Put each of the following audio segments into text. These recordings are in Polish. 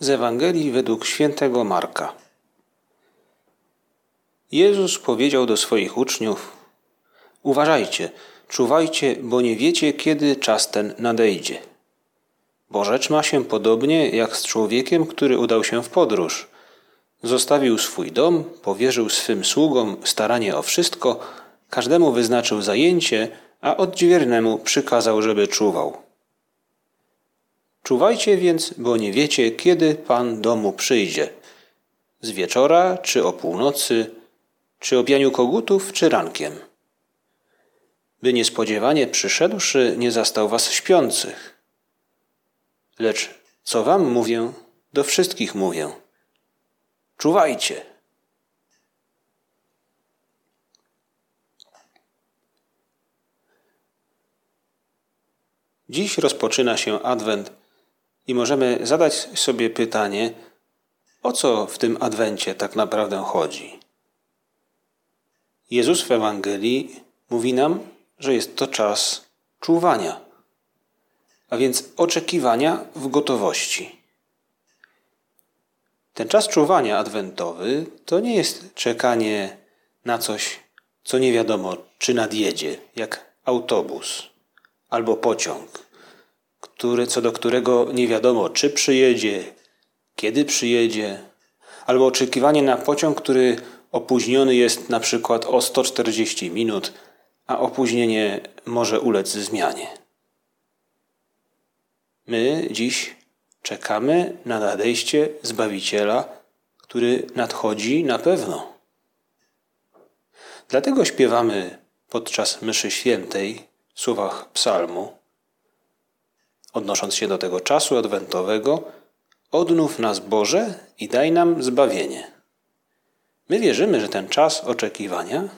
Z Ewangelii według świętego Marka. Jezus powiedział do swoich uczniów: Uważajcie, czuwajcie, bo nie wiecie, kiedy czas ten nadejdzie. Bo rzecz ma się podobnie jak z człowiekiem, który udał się w podróż. Zostawił swój dom, powierzył swym sługom staranie o wszystko, każdemu wyznaczył zajęcie, a odźwiernemu przykazał, żeby czuwał. Czuwajcie więc, bo nie wiecie, kiedy Pan domu przyjdzie. Z wieczora, czy o północy, czy o pianiu kogutów, czy rankiem. By niespodziewanie przyszedłszy, nie zastał was śpiących. Lecz co wam mówię, do wszystkich mówię. Czuwajcie. Dziś rozpoczyna się Adwent i możemy zadać sobie pytanie, o co w tym Adwencie tak naprawdę chodzi. Jezus w Ewangelii mówi nam, że jest to czas czuwania, a więc oczekiwania w gotowości. Ten czas czuwania adwentowy to nie jest czekanie na coś, co nie wiadomo, czy nadjedzie, jak autobus albo pociąg który, co do którego nie wiadomo, czy przyjedzie, kiedy przyjedzie, albo oczekiwanie na pociąg, który opóźniony jest na przykład o 140 minut, a opóźnienie może ulec zmianie. My dziś czekamy na nadejście Zbawiciela, który nadchodzi na pewno. Dlatego śpiewamy podczas mszy świętej w słowach psalmu odnosząc się do tego czasu adwentowego, odnów nas Boże i daj nam zbawienie. My wierzymy, że ten czas oczekiwania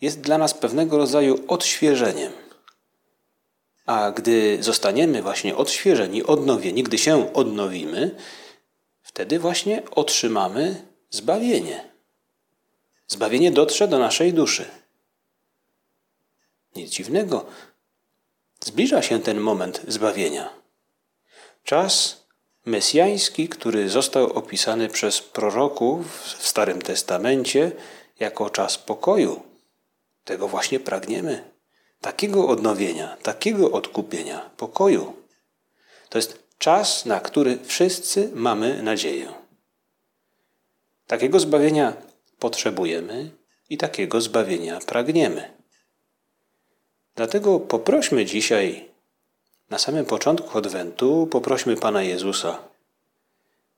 jest dla nas pewnego rodzaju odświeżeniem. A gdy zostaniemy właśnie odświeżeni, odnowieni, gdy się odnowimy, wtedy właśnie otrzymamy zbawienie. Zbawienie dotrze do naszej duszy. Nic dziwnego, Zbliża się ten moment zbawienia. Czas mesjański, który został opisany przez proroków w Starym Testamencie jako czas pokoju. Tego właśnie pragniemy. Takiego odnowienia, takiego odkupienia, pokoju. To jest czas, na który wszyscy mamy nadzieję. Takiego zbawienia potrzebujemy i takiego zbawienia pragniemy. Dlatego poprośmy dzisiaj, na samym początku Adwentu, poprośmy Pana Jezusa.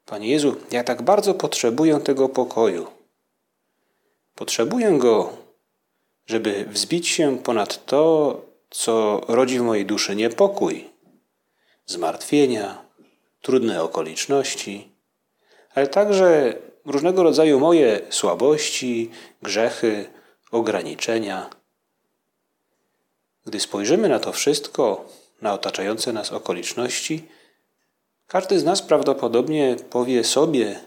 Panie Jezu, ja tak bardzo potrzebuję tego pokoju. Potrzebuję go, żeby wzbić się ponad to, co rodzi w mojej duszy niepokój, zmartwienia, trudne okoliczności, ale także różnego rodzaju moje słabości, grzechy, ograniczenia. Gdy spojrzymy na to wszystko, na otaczające nas okoliczności, każdy z nas prawdopodobnie powie sobie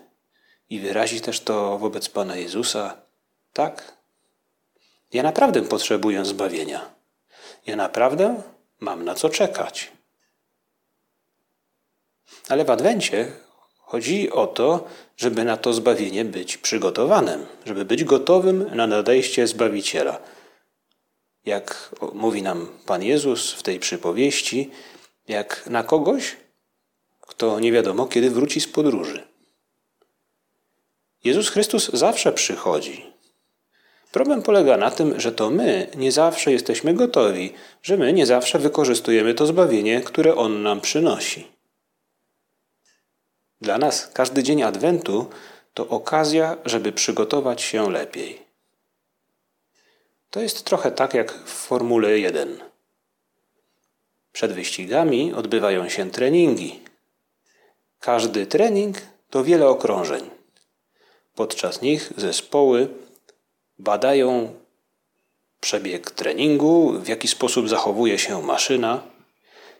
i wyrazi też to wobec Pana Jezusa: Tak, ja naprawdę potrzebuję zbawienia. Ja naprawdę mam na co czekać. Ale w Adwencie chodzi o to, żeby na to zbawienie być przygotowanym, żeby być gotowym na nadejście Zbawiciela jak mówi nam Pan Jezus w tej przypowieści, jak na kogoś, kto nie wiadomo kiedy wróci z podróży. Jezus Chrystus zawsze przychodzi. Problem polega na tym, że to my nie zawsze jesteśmy gotowi, że my nie zawsze wykorzystujemy to zbawienie, które On nam przynosi. Dla nas każdy dzień Adwentu to okazja, żeby przygotować się lepiej. To jest trochę tak jak w Formule 1. Przed wyścigami odbywają się treningi. Każdy trening to wiele okrążeń. Podczas nich zespoły badają przebieg treningu, w jaki sposób zachowuje się maszyna.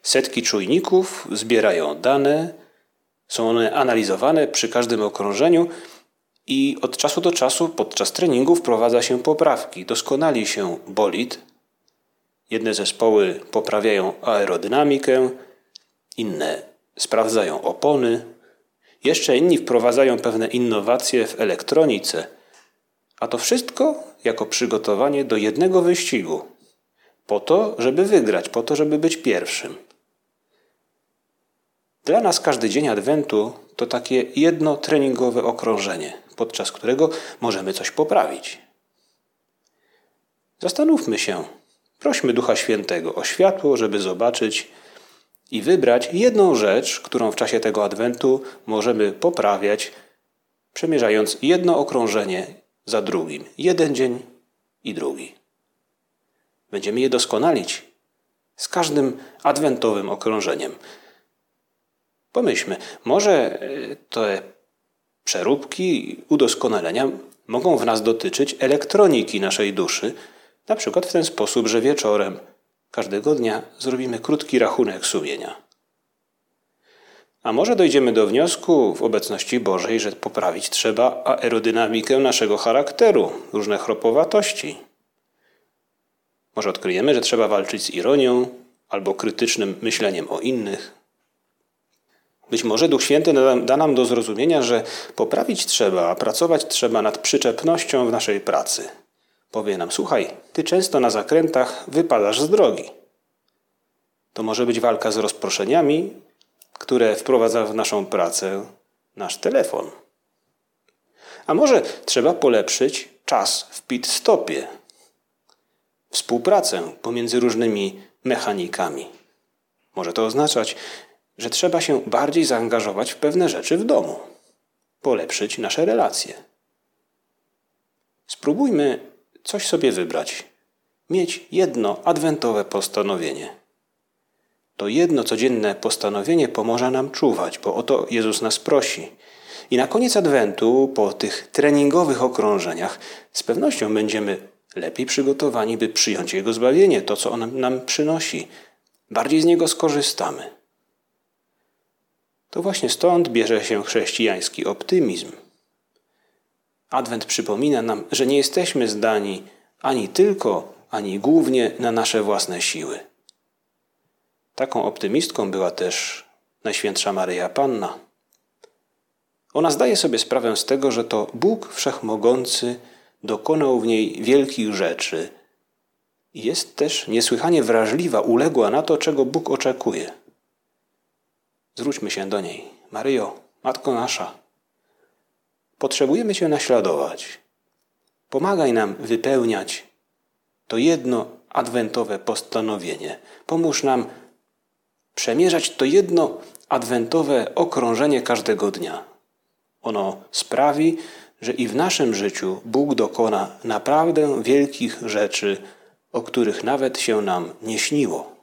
Setki czujników zbierają dane, są one analizowane przy każdym okrążeniu i od czasu do czasu podczas treningu wprowadza się poprawki. Doskonali się bolid. Jedne zespoły poprawiają aerodynamikę, inne sprawdzają opony, Jeszcze inni wprowadzają pewne innowacje w elektronice. A to wszystko jako przygotowanie do jednego wyścigu. Po to, żeby wygrać, po to, żeby być pierwszym. Dla nas każdy dzień Adwentu to takie jedno treningowe okrążenie, podczas którego możemy coś poprawić. Zastanówmy się, prośmy Ducha Świętego o światło, żeby zobaczyć i wybrać jedną rzecz, którą w czasie tego Adwentu możemy poprawiać, przemierzając jedno okrążenie za drugim, jeden dzień i drugi. Będziemy je doskonalić z każdym adwentowym okrążeniem. Pomyślmy, może e, te przeróbki, udoskonalenia mogą w nas dotyczyć elektroniki naszej duszy, na przykład w ten sposób, że wieczorem każdego dnia zrobimy krótki rachunek sumienia. A może dojdziemy do wniosku w obecności Bożej, że poprawić trzeba aerodynamikę naszego charakteru, różne chropowatości. Może odkryjemy, że trzeba walczyć z ironią albo krytycznym myśleniem o innych. Być może Duch Święty da nam do zrozumienia, że poprawić trzeba, a pracować trzeba nad przyczepnością w naszej pracy. Powie nam: Słuchaj, ty często na zakrętach wypadasz z drogi. To może być walka z rozproszeniami, które wprowadza w naszą pracę nasz telefon. A może trzeba polepszyć czas w pit stopie, współpracę pomiędzy różnymi mechanikami. Może to oznaczać, że trzeba się bardziej zaangażować w pewne rzeczy w domu, polepszyć nasze relacje. Spróbujmy coś sobie wybrać, mieć jedno adwentowe postanowienie. To jedno codzienne postanowienie pomoże nam czuwać, bo o to Jezus nas prosi. I na koniec adwentu, po tych treningowych okrążeniach, z pewnością będziemy lepiej przygotowani, by przyjąć Jego zbawienie, to co On nam przynosi. Bardziej z Niego skorzystamy. To właśnie stąd bierze się chrześcijański optymizm. Adwent przypomina nam, że nie jesteśmy zdani ani tylko, ani głównie na nasze własne siły. Taką optymistką była też Najświętsza Maryja Panna. Ona zdaje sobie sprawę z tego, że to Bóg Wszechmogący dokonał w niej wielkich rzeczy jest też niesłychanie wrażliwa, uległa na to, czego Bóg oczekuje. Zwróćmy się do niej. Maryjo, Matko nasza, potrzebujemy Cię naśladować. Pomagaj nam wypełniać to jedno adwentowe postanowienie. Pomóż nam przemierzać to jedno adwentowe okrążenie każdego dnia. Ono sprawi, że i w naszym życiu Bóg dokona naprawdę wielkich rzeczy, o których nawet się nam nie śniło.